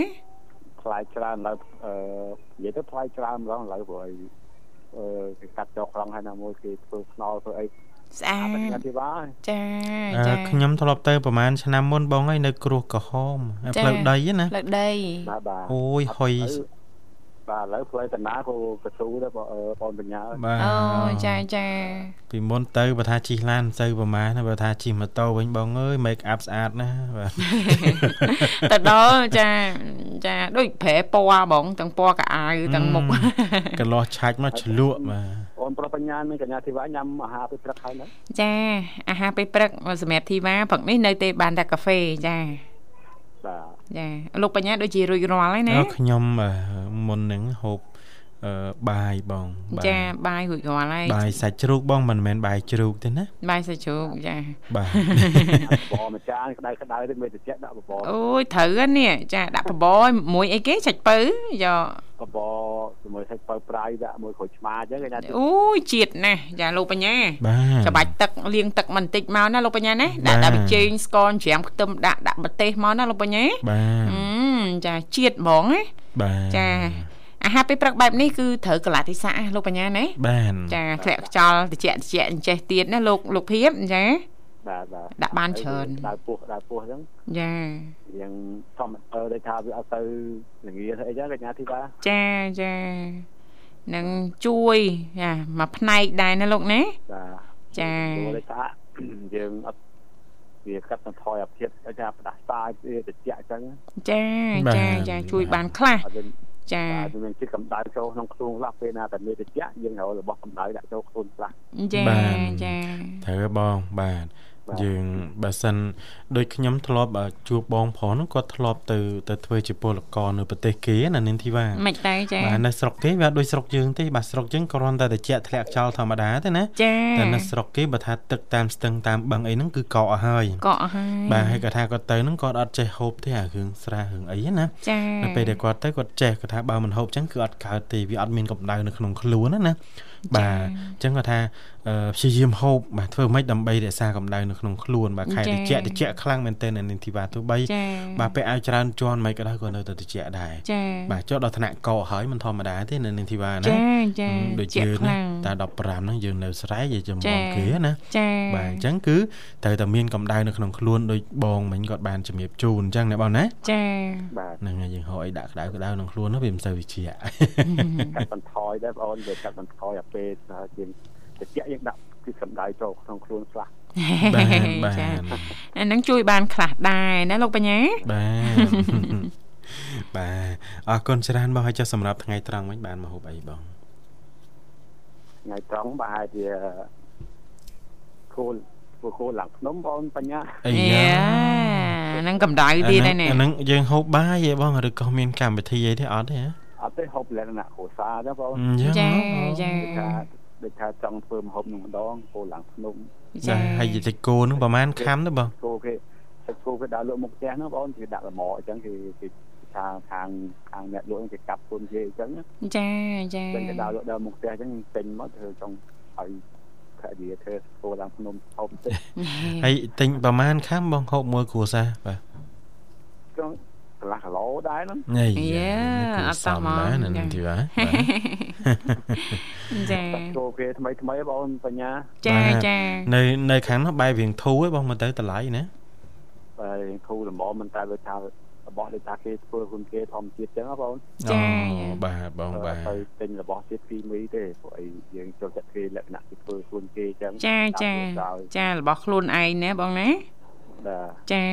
ថ្លៃច្រើនឡើយអឺនិយាយទៅថ្លៃច្រើនម្ដងឥឡូវព្រោះអីអឺគេកាត់ចោលក្រុងហើយណាមួយគេធ្វើខ្នល់ធ្វើអីស្អាតចាចាខ្ញុំធ្លាប់ទៅប្រហែលឆ្នាំមុនបងហើយនៅគ្រោះក្រហមផ្លូវដីណាផ្លូវដីអូយហុយ បាទឥឡូវផ្លូវតាណាក៏កស៊ូដែរបងបញ្ញាបាទអូចាចាពីមុនទៅបើថាជិះឡានទៅប្រហែលណាបើថាជិះម៉ូតូវិញបងអើយ make up ស្អាតណាបាទទៅដល់ចាចាដូចប្រែពណ៌បងទាំងពណ៌កៅអៅទាំងមុខកន្លោះឆាច់មកឆ្លក់បាទអូនប្រុសបញ្ញានិងកញ្ញាធីវ៉ាញ៉ាំអាហារពេលព្រឹកហើយណាចាអាហារពេលព្រឹកសម្រាប់ធីវ៉ាព្រឹកនេះនៅទេបានតែកាហ្វេចាបាទ ចាលោកបញ្ញាដូចជារួចរាល់ហើយណាខ្ញុំមុននឹងហូបអឺបាយបងចាបាយរួចរាល់ហើយបាយសាច់ជ្រូកបងមិនមែនបាយជ្រូកទេណាបាយសាច់ជ្រូកចាបាទបបម្ចាស់ក្តៅក្តៅទៅមេតិចដាក់បបអូយត្រូវនេះចាដាក់បបមួយអីគេសាច់ពៅយកបបជាមួយ សាច់ពៅប្រៃដាក់មួយក្រូចឆ្មាអញ្ចឹងគេណាអូយជាតិណាស់ចាលោកបញ្ញាចបាច់ទឹកលាងទឹកបន្តិចមកណាលោកបញ្ញាណាដាក់ដាក់ប៊ីចេងស្ករច្រាមខ្ទឹមដាក់ដាក់ម្ទេសមកណាលោកបញ្ញាបាទចាជាតិហ្មងណាបាទចាអាហារពេលព្រឹកបែបនេះគឺត្រូវកលតិស័កលោកបញ្ញាណាបាទចាធ្លាក់ខ្យល់តិចតិចអញ្ចេះទៀតណាលោកលោកភៀបចាបាទបាទដាក់បានច្រើនដើរពោះដើរពោះអញ្ចឹងចាយ៉ាងធម្មតាដូចថាវាអត់ទៅល្ងាទៅអីចឹងកញ្ញាធីបាចាចា នឹងជួយចាមួយផ្នែកដែរណាលោកណាចាចាដូចថាយើងអត់វាកាត់បន្ថយអាភាពថាផ្ដាសាយវាតិចអញ្ចឹងចាចាចាជួយបានខ្លះចាបាទមានជាតិកម្ដៅចូលក្នុងខ្លួនខ្លះពេលណាតែមានតិចយើងរករបស់កម្ដៅដាក់ចូលខ្លួនខ្លះចាចាត្រូវបងបាទ យើងបើសិនដូចខ្ញុំធ្លាប់ជួបបងប្រុសហ្នឹងគាត់ធ្លាប់ទៅទៅធ្វើជាពលករនៅប្រទេសគេណានាងធីវ៉ាមិនតែចាបាទនៅស្រុកគេវាដូចស្រុកយើងទេបាទស្រុកយើងគ្រាន់តែត្រជាក់ធ្លាក់ខ្យល់ធម្មតាទេណាចាតែនៅស្រុកគេបើថាទឹកតាមស្ទឹងតាមបឹងអីហ្នឹងគឺកកអស់ហើយកកអស់ហើយបាទហើយគាត់ថាគាត់ទៅហ្នឹងគាត់អត់ចេះហូបទេអារឿងស្រារឿងអីណាចានៅពេលដែលគាត់ទៅគាត់ចេះគាត់ថាបើមិនហូបចឹងគឺអត់កើតទេវាអត់មានកម្ដៅនៅក្នុងខ្លួនណាណា បាទអញ្ចឹងគាត់ថាព្យាយាមហូបបាទធ្វើម៉េចដើម្បីរក្សាកម្ដៅនៅក្នុងខ្លួនបាទខែត្រជាក់ត្រជាក់ខ្លាំងមែនទែននាងធីវ៉ាទោះបីបាទពាក់អាវច្រើនជាន់មិនក៏ដោយក៏នៅតែត្រជាក់ដែរបាទចុះដល់ថ្នាក់កហើយមិនធម្មតាទេនាងធីវ៉ាណាចាចាដូចយើងណាតែ15ហ្នឹងយើងនៅស្រែកយើងចំបងគេណាចាបាទអញ្ចឹងគឺត្រូវតែមានកម្ដៅនៅក្នុងខ្លួនដូចបងមិញគាត់បានជំរាបជូនអញ្ចឹងណាបងណាចាបាទហ្នឹងហើយយើងហៅអីដាក់ក្ដៅក្ដៅក្នុងខ្លួននោះវាមិនសូវវិជាកាត់បន្ថយដែរបងអូនវាកាត់បន្ថយអាពេលជាងតិចយើងដាក់គឺកម្ដៅចូលក្នុងខ្លួនខ្លះបាទបាទអានឹងជួយបានខ្លះដែរណាលោកបញ្ញាបាទបាទអរគុណច្រើនបងហើយចុះសម្រាប់ថ្ងៃត្រង់វិញបានមកហូបអីបងថ្ងៃត្រង់ប្រហែលជាគោលគោលឡើងភ្នំបងបញ្ញាអីយ៉ាហ្នឹងកម្ដៅទៀតហើយនេះអាហ្នឹងយើងហូបបាយទេបងឬក៏មានកម្មវិធីអីទេអត់ទេ អត់ទេហូបលក្ខណៈគ្រួសារទេបងចាចាដូចថាចង់ធ្វើម្ហូបនឹងម្ដងគោឡើងភ្នំចាហើយតិចគោនឹងប្រហែលខាំទៅបងគោគេតិចគោគេដើរលក់មុខផ្ទះហ្នឹងបងគេដាក់លម៉អញ្ចឹងគេគេខាងខាងខាងអ្នកលក់គេកាប់ពុនគេអញ្ចឹងចាចាគេដើរលក់ដើរមុខផ្ទះអញ្ចឹងពេញមកធ្វើចង់ឲ្យខនិយាធ្វើគោឡើងភ្នំហូបតិចហើយទិញប្រហែលខាំបងហូបមួយគ្រួសារបាទចង់ កន្លះគីឡូដែរហ្នឹងយ៉ាអត់សមដែរនឹងទីបាទចាចូលគេថ្មីថ្មីបងបញ្ញាចាចានៅនៅខាងនោះបែររៀងធូរឯងបងមកទៅតម្លៃណាបែររៀងធូរល្មមមិនតែដូចថារបស់ដូចថាគេធ្វើហ៊ុនគេធម្មជាតិចឹងបងចាបាទបងបាទទៅទិញរបស់ជាតិគីមីទេព្រោះអីយើងចូលចិត្តគេលក្ខណៈគេធ្វើហ៊ុនគេចឹងចាចាចារបស់ខ្លួនឯងណាបងណា បាទចា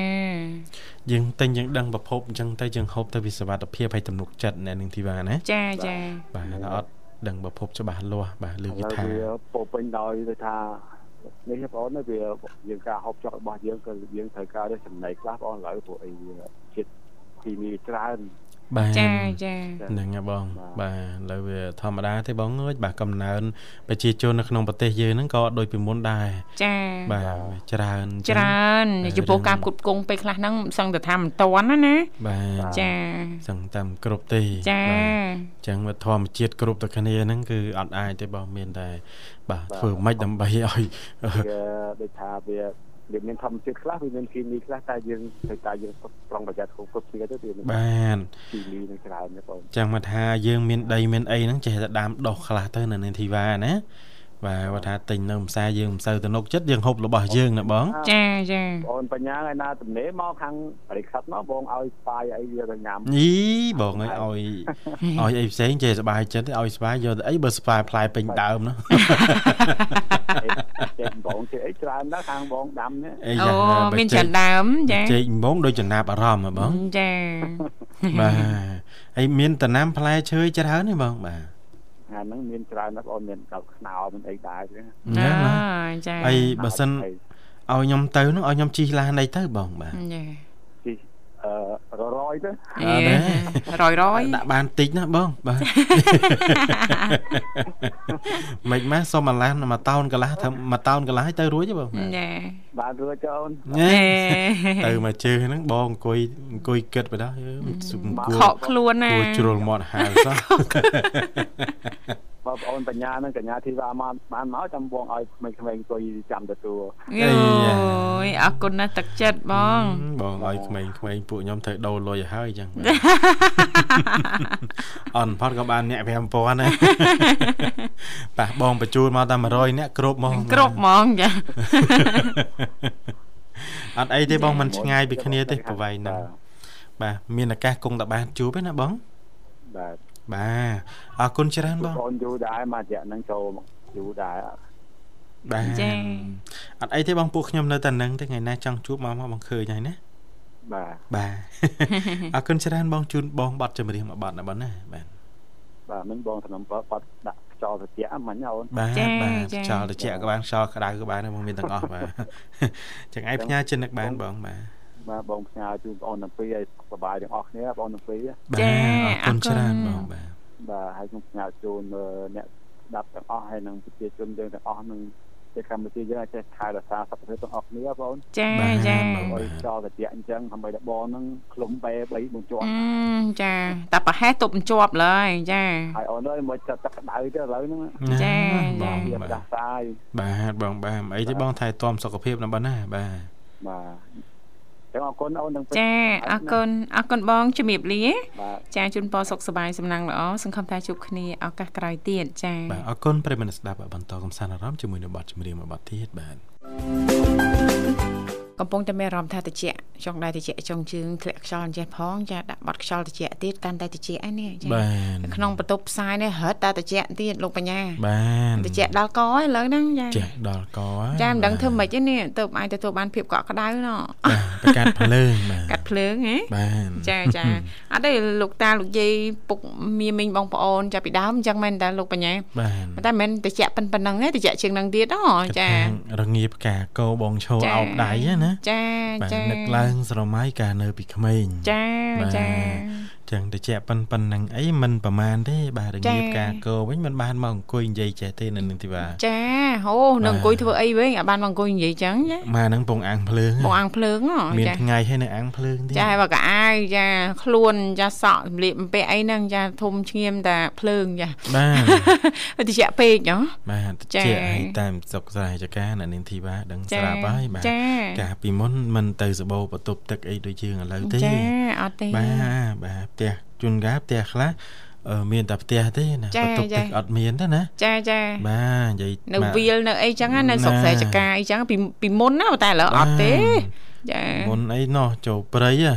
យើងទិញយើងដឹងប្រភពអញ្ចឹងទៅយើងហូបទៅវិសវត្ថភាពហើយទំនុកចិត្តអ្នកនឹងធីវ៉ាណាចាចាបាទអត់ដឹងប្រភពច្បាស់លាស់បាទលើគេថាពោពេញដោយទៅថានេះបងប្អូនវាយើងការហូបចុករបស់យើងក៏យើងត្រូវការដូចចំណីខ្លះបងឥឡូវព្រោះអីជាតិគីមីច្រើន បាទចាចាហ្នឹងហើយបងបាទឥឡូវវាធម្មតាទេបងអើយបាទកំណើនប្រជាជននៅក្នុងប្រទេសយើងហ្នឹងក៏ដូចពីមុនដែរចាបាទច្រើនច្រើនចំពោះការគ្រប់គងពេលខ្លះហ្នឹងសឹងតែថាមិនតាន់ណាណាបាទចាសឹងតាមគ្រប់ទេចាអញ្ចឹងធម្មជាតិគ្រប់ទៅគ្នាហ្នឹងគឺអត់អាចទេបងមានតែបាទធ្វើម៉េចដើម្បីឲ្យដូចថាវា វាមានធម្មជាតិខ្លះវាមានគីមីខ្លះតែយើងត្រូវតែយើងប្រុងប្រយ័ត្នគ្រប់គ្រប់គ្នាទៅវាបានគីមីនឹងច្រើនណាបងចាំមកថាយើងមានដីមានអីហ្នឹងចេះតែដាំដុះខ្លះទៅនៅនាងធីវ៉ាណាបាទគាត់ថាទិញនៅផ្សារយើងមិនសូវទៅនុកចិត្តយើងហូបរបស់យើងណាបងចាចាបងបញ្ញាឯណាទំនេរមកខាងបរិខិតមកបងឲ្យស្បាយអីវាទៅញ៉ាំយីបងឲ្យឲ្យឲ្យអីផ្សេងចេះសុបាយចិត្តឲ្យស្បាយយកទៅអីបើស្បាយផ្លែពេញដើមនោះ ចេះបងចេះអីច្រើនណាស់ខាងបងដាំនេះអូមានច្រើនដើមចាចេកបងដូចចំណាប់អារម្មណ៍ហ៎បងចាបាទហើយមានតំណាំផ្លែឈើច្រើនទេបងបាទថ្ងៃហ្នឹងមានច្រើនណាស់បងមានដល់ខ្នោមានអីដែរទេណាចាហើយបើសិនឲ្យខ្ញុំទៅនោះឲ្យខ្ញុំជិះឡានអីទៅបងបាទចា អឺរយទៅអឺរយរយដាក់បានតិចណាបងបាទមិនម៉េចសុំអាឡានមួយតោនកន្លះធ្វើមួយតោនកន្លះទៅរួចទេបងចាបានរួចចអូនទៅមកជើហ្នឹងបងអង្គុយអង្គុយគិតបដោះគួរខកខ្លួនណាគួរជ្រុលមាត់ហាវសោះ បងប្អូនបញ្ញានិងកញ្ញាធីវ៉ាមកបានមកចាំបងឲ្យក្មេងៗអង្គុយចាំទទួលអូយអរគុណណាស់ទឹកចិត្តបង បងឲ្យក្មេងៗពួកខ្ញុំត្រូវដូរលុយឲ្យហើយអញ្ចឹងអនផតក៏បានអ្នក5000ណាប៉ះបងបញ្ជូនមកតែ100អ្នកគ្រប់ហ្មងគ្រប់ហ្មងចាអត់អីទេបងមិនឆ្ងាយពីគ្នាទេប្រវែងហ្នឹងបាទមានឱកាសគង់តែបានជួបទេណាបងបាទ បាទអរគុណច្រើនបងកូនយូរដែរមករយៈហ្នឹងចូលយូរដែរបាទចាអត់អីទេបងពួកខ្ញុំនៅតែនឹងទេថ្ងៃណាចង់ជួបមកមកបងឃើញហើយណាបាទបាទអរគុណច្រើនបងជូនបងប័ណ្ណចម្រៀងមួយប័ណ្ណណាបងណាបាទបាទមិញបងសំណប័ណ្ណដាក់ខ្យល់ត្រជាក់មិញអូនបាទបាទខ្យល់ត្រជាក់ក៏បានខ្យល់ក្តៅក៏បានបងមានទាំងអស់បាទចឹងឯងផ្ញើចិននឹកបានបងបាទ បាទបងផ្ញើជូនបងអូនទាំងពីរឲ្យសុបាយទាំងអស់គ្នាបងទាំងពីរចាអរគុណច្រើនបងបាទបាទហើយខ្ញុំផ្ញើជូនអ្នកស្ដាប់ទាំងអស់ហើយនឹងប្រជាជនយើងទាំងអស់នឹងជាកម្ពុជាយើងអាចចេះថែរក្សាសុខភាពទាំងអស់គ្នាបងចាចាឲ្យចោលត្រជាក់អញ្ចឹងដើម្បីតែបងនឹងឃ្លុំបែ3បញ្ជាប់ចាតែប្រហែលទប់បញ្ជាប់ឡើយចាហើយអូនអើយមកចិត្តទឹកក្តៅទៅឥឡូវហ្នឹងចាចាវាផ្ដាសាយបាទបងបាទអីទេបងថែទាំសុខភាពណាបងណាបាទបាទ ចឹងអរគុណអូននឹងចាអរគុណអរគុណបងជំរាបលាចាជូនពរសុខសប្បាយសំណាងល្អសង្ឃឹមថាជួបគ្នាឱកាសក្រោយទៀតចាបាទអរគុណប្រិយមិត្តស្ដាប់បន្តកំសាន្តអារម្មណ៍ជាមួយនឹងបទចម្រៀងមួយបទទៀតបាទកំពុងតែមានអារម្មណ៍ថាតិច ចង់ដែរតិចចង់ជើងធ្លាក់ខ្យល់អញ្ចេះផងចាដាក់បត់ខ្យល់តិចទៀតកាន់តែតិចឯនេះចាក្នុងបន្ទប់ផ្សាយនេះរត់តែតិចទៀតលោកបញ្ញាបានតិចដល់កឥឡូវហ្នឹងចាចេះដល់កចាមិនដឹងធ្វើម៉េចទេនេះទៅអាចទទួលបានភាពកក់ក្ដៅណោះបាទកាត់ភ្លើងបាទកាត់ភ្លើងហ៎បានចាចាអត់ទេលោកតាលោកយាយពុកមីមីងបងប្អូនចាពីដើមអញ្ចឹងមែនតើលោកបញ្ញាបាទតែមិនមែនតិចប៉ុណ្ណឹងទេតិចជាងនឹងទៀតហ៎ចារងាផ្កាកោបងឈោអោបដៃណាចាចានឹកឡើងស្រមៃកាលនៅពីក្មេងចាចា ចឹងទៅជាប៉ុនប៉ុណ្ណឹងអីមិនប្រមាណទេបាទរងាបការកោវិញមិនបានមកអង្គុយនិយាយចេះទេនៅនឹងទីបាចាហូនឹងអង្គុយធ្វើអីវិញអាបានមកអង្គុយនិយាយចឹងចាម៉ាហ្នឹងពងអាំងភ្លើងពងអាំងភ្លើងមានថ្ងៃហើយនៅអាំងភ្លើងទៀតចាបើកអាយចាខ្លួនចាសក់សម្លៀកបំពាក់អីហ្នឹងចាធំឈាមតាភ្លើងចាបាទតិចពេកហ៎បាទតិចឲ្យតាមសុកស្រែចការនៅនឹងទីបាដឹងស្រាប់ហើយបាទកាលពីមុនមិនទៅសបោបន្ទប់ទឹកអីដូចយើងឥឡូវទេចាអត់ទេបាទបាទផ្ទះជួនកាលផ្ទះខ្លះអឺមានតែផ្ទះទេណាបន្ទប់ទឹកអត់មានទេណាចាចាបាទនិយាយនៅវាលនៅអីចឹងណានៅសុកស្រែចកាអីចឹងពីពីមុនណាតែឥឡូវអត់ទេចាមុនអីណោះចូលព្រៃចា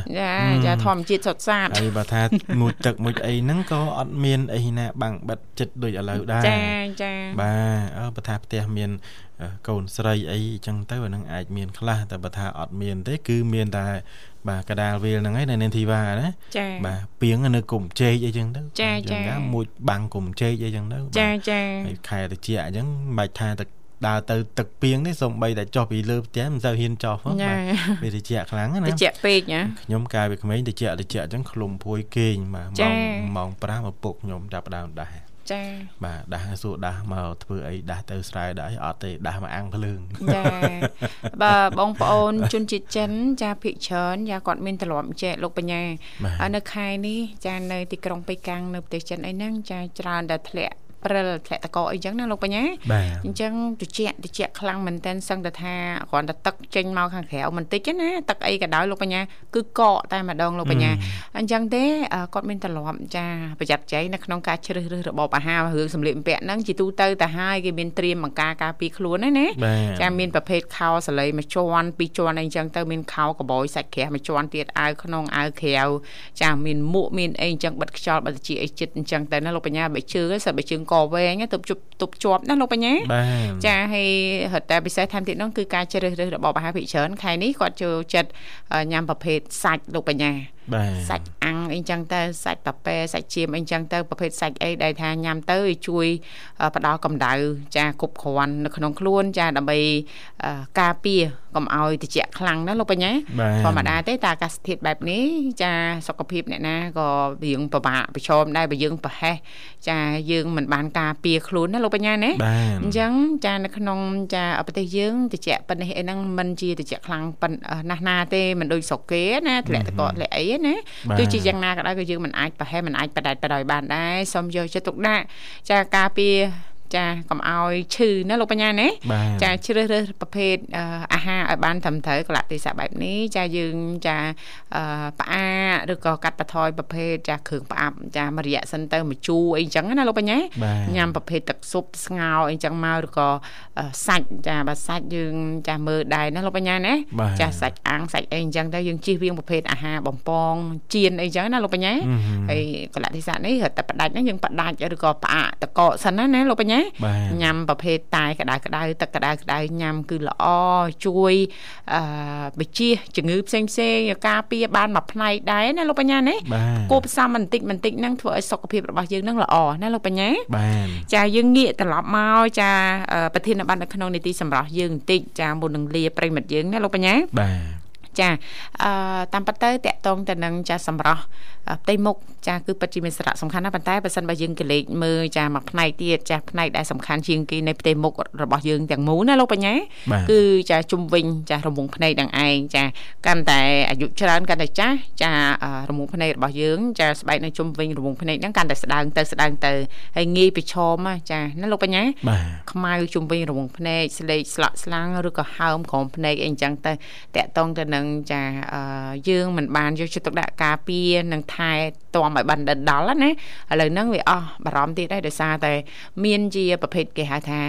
ចាធម្មជាតិសុទ្ធសាធហើយបើថាងូតទឹកមួយអីហ្នឹងក៏អត់មានអីណាបាំងបិទចិត្តដូចឥឡូវដែរចាចាបាទអើបើថាផ្ទះមានកូនស្រីអីអញ្ចឹងទៅអានឹងអាចមានខ្លះតែបើថាអត់មានទេគឺមានតែ បាទកដាលវាលហ្នឹងឯងនៅនាងធីវ៉ាណាចាបាទពីងនៅគុំជែកអីចឹងទៅចាចាមួយបាំងគុំជែកអីចឹងទៅចាចាហើយខែតិចអញ្ចឹងមិនបាច់ថាទឹកដើរទៅទឹកពីងនេះសំបីតែចុះពីលើផ្ទះមិនសូវហ៊ានចុះផងបាទវាតិចខ្លាំងណាតិចពេកណាខ្ញុំកាលពីក្មេងតិចតិចអញ្ចឹងឃ្លុំព្រួយគេងបាទម៉ោងម៉ោង5ឪពុកខ្ញុំចាប់ដើមដាស់ ចាបាទដាស់សួរដាស់មកធ្វើអីដាស់ទៅស្រែដាស់អត់ទេដាស់មកអាំងភ្លើងចាបើបងប្អូនជនជាតិចិន ចាភិកច្រើនយ៉ាគាត់មានទម្លាប់ចែកលោកបញ្ញានៅខែនេះចានៅទីក្រុងប៉េកាំងនៅប្រទេសចិនអីហ្នឹងចាច្រើនតែធ្លាក់ ព្រិលធ្លាក់តកអីចឹងណាលោកបញ្ញាអញ្ចឹងត្រជាក់ត្រជាក់ខ្លាំងមែនតើសឹងតែថាគ្រាន់តែទឹកចេញមកខាងក្រៅបន្តិចណាទឹកអីក៏ដោយលោកបញ្ញាគឺកកតែម្ដងលោកបញ្ញាអញ្ចឹងទេគាត់មានទម្លាប់ចាប្រយ័ត្នចៃនៅក្នុងការជ្រើសរើសរបបអាហាររឿងសម្លៀកបំពាក់ហ្នឹងជាទូទៅទៅហើយគេមានត្រៀមបង្ការការពារខ្លួនណាណាចាមានប្រភេទខោសលៃមួយជាន់ពីរជាន់អីចឹងទៅមានខោកបយសាច់ក្រាស់មួយជាន់ទៀតអាវក្នុងអាវក្រៅចាមានមួកមានអីអញ្ចឹងបិទខ្យល់បិទជាអីចិត្តអញ្ចឹងទៅណាលោកបញ្ញាបើជឿសិបើជើងកវែងទៅជប់ទប់ជាប់ណាលោកបញ្ញាចាហើយរត់តែពិសេសថែមទៀតនោះគឺការជ្រើសរើសរបបអាហារភិកច្រើនខែនេះគាត់ចូលចិត្តញ៉ាំប្រភេទសាច់លោកបញ្ញា សាច់អាំងអីចឹងទៅសាច់ប៉ាប៉ែសាច់ជៀមអីចឹងទៅប្រភេទសាច់អីដែលថាញ៉ាំទៅជួយផ្ដល់កម្ដៅចាគ្រប់គ្រាន់នៅក្នុងខ្លួនចាដើម្បីការពារកុំឲ្យត្រជាក់ខ្លាំងណាលោកបញ្ញាធម្មតាទេតែអាកាសធាតុបែបនេះចាសុខភាពអ្នកណាក៏រៀងពិបាកប្រឈមដែរបើយើងប្រហែសចាយើងមិនបានការពារខ្លួនណាលោកបញ្ញាណាអញ្ចឹងចានៅក្នុងចាប្រទេសយើងត្រជាក់ប៉ុណ្នេះអីហ្នឹងមិនជាត្រជាក់ខ្លាំងប៉ុណ្ណាស់ណាទេមិនដូចស្រុកគេណាធ្លាក់តកធ្លាក់អីណាទោះជាយ៉ាងណាក៏ដោយក៏យើងមិនអាចប្រហែលមិនអាចបដែតបដោយបានដែរសូមយកចិត្តទុកដាក់ចាការពារ ចាកុំឲ្យឈឺណាលោកបញ្ញាណាចាជ្រើសរើសប្រភេទអាហារឲ្យបានត្រឹមត្រូវកលៈទេសៈបែបនេះចាយើងចាផ្អាឬក៏កាត់បន្ថយប្រភេទចាគ្រឿងផ្អាប់ចាមួយរយៈសិនទៅមួយជូរអីចឹងណាលោកបញ្ញាញ៉ាំប្រភេទទឹកស៊ុបស្ងោរអីចឹងមកឬក៏សាច់ចាបើសាច់យើងចាមើលដែរណាលោកបញ្ញាណាចាសាច់អាំងសាច់អីចឹងទៅយើងជិះវៀងប្រភេទអាហារបំពងជៀនអីចឹងណាលោកបញ្ញាហើយកលៈទេសៈនេះរត់តែផ្ដាច់ហ្នឹងយើងផ្ដាច់ឬក៏ផ្អាកតកកសិនណាណាលោកបញ្ញាញ៉ាំប្រភេទតែក្តៅក្តៅទឹកក្តៅក្តៅញ៉ាំគឺល្អជួយអឺបញ្ជាជំងឺផ្សេងផ្សេងការពារបានមួយផ្នែកដែរណាលោកបញ្ញាណាគួបផ្សំបន្តិចបន្តិចហ្នឹងធ្វើឲ្យសុខភាពរបស់យើងហ្នឹងល្អណាលោកបញ្ញាបាទចាយើងងាកត្រឡប់មកចាប្រធានប័ណ្ណនៅក្នុងនីតិសម្រាប់យើងបន្តិចចាមុននឹងលាប្រិមិត្តយើងណាលោកបញ្ញាបាទចាអឺតាមពិតទៅតកតងទៅនឹងចាសម្រស់ផ្ទៃមុខចាគឺពិតជាមានសារៈសំខាន់ណាស់ប៉ុន្តែបើសិនបើយើងកលេចមើលចាមួយផ្នែកទៀតចាផ្នែកដែលសំខាន់ជាងគេនៃផ្ទៃមុខរបស់យើងទាំងមូលណាលោកបញ្ញាគឺចាជុំវិញចារមុងភ្នែកនឹងឯងចាកាន់តែអាយុច្រើនកាន់តែចាស់ចារមុងភ្នែករបស់យើងចាស្បែកនៅជុំវិញរមុងភ្នែកហ្នឹងកាន់តែស្ដើងទៅស្ដើងទៅហើយងាយប្រឈមចាណាលោកបញ្ញាខ្មៅជុំវិញរមុងភ្នែកស្លេកស្លាក់ស្លាំងឬក៏ហើមក្រោមភ្នែកអីចឹងទៅតកតងទៅនឹងចាយើងមិនបានយកចិត្តទុកដាក់ការពារនិងថែទាំឲ្យបានដិតដល់ណាឥឡូវហ្នឹងវាអស់បារម្ភទៀតហើយដោយសារតែមានជាប្រភេទគេហៅថា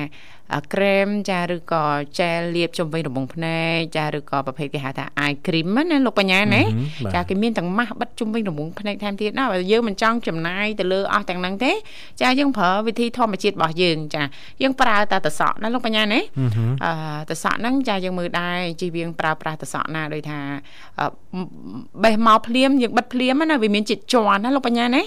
ក្រែមចាឬក៏ជែលលាបជុំវិញរបងភ្នែកចាឬក៏ប្រភេទគេហៅថា eye cream ណាលោកបញ្ញាណាចាគេមានទាំងម៉ាស់បិទជុំវិញរបងភ្នែកថែមទៀតណាបើយើងមិនចង់ចំណាយទៅលើអស់ទាំងហ្នឹងទេ ចាយើងប្រើវិធីធម្មជាតិរបស់យើងចាយើងប្រើតែតសក់ណាលោកបញ្ញាណាអឺតសក់ហ្នឹងចាយើងមើលដែរជិះវៀងប្រើប្រាស់តសក់ណាដោយថាបេះមកភ្លាមយើងបិទភ្លាមណាវាមានជាតិជន់ណាលោកបញ្ញាណា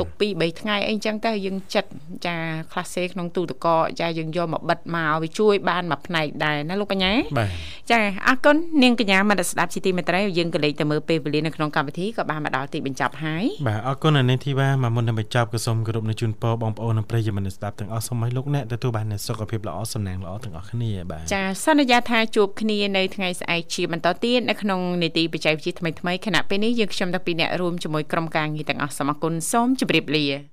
ទុក2 3ថ្ងៃអីចឹងទៅយើងចិត្តចាខ្លះសេក្នុងទូទឹកកកចាយើងយកមកបិទមកវាជួយបានមួយផ្នែកដែរណាលោកបញ្ញាបាទចាអរគុណនាងកញ្ញាមនស្ដាប់ជីទីមេត្រីយើងក៏លេខទៅមើលពេលវេលានៅក្នុងកម្មវិធីក៏បានមកដល់ទីបញ្ចប់ហើយបាទអរគុណអានេះធីវ៉ាមកមុននឹងបញ្ចប់ក៏សូមគោរពនៅជូនពរបងប្អូននិងប្រិយមិត្តស្ដាប់ទាំងអស់សូមឲ្យលោកអ្នកទទួលបានសុខភាពល្អសំណាងល្អទាំងអស់គ្នាបាទចាសន្យាថាជួបគ្នានៅថ្ងៃស្អែកជាបន្តទៀតនៅក្នុងនីតិបច្ចេកវិទ្យាថ្មីៗខណៈពេលនេះយើងខ្ញុំទាំងពីរអ្នករួមជាមួយក្រុមការងារទាំងអស់សូមអរគុណសូមជម្រាបលា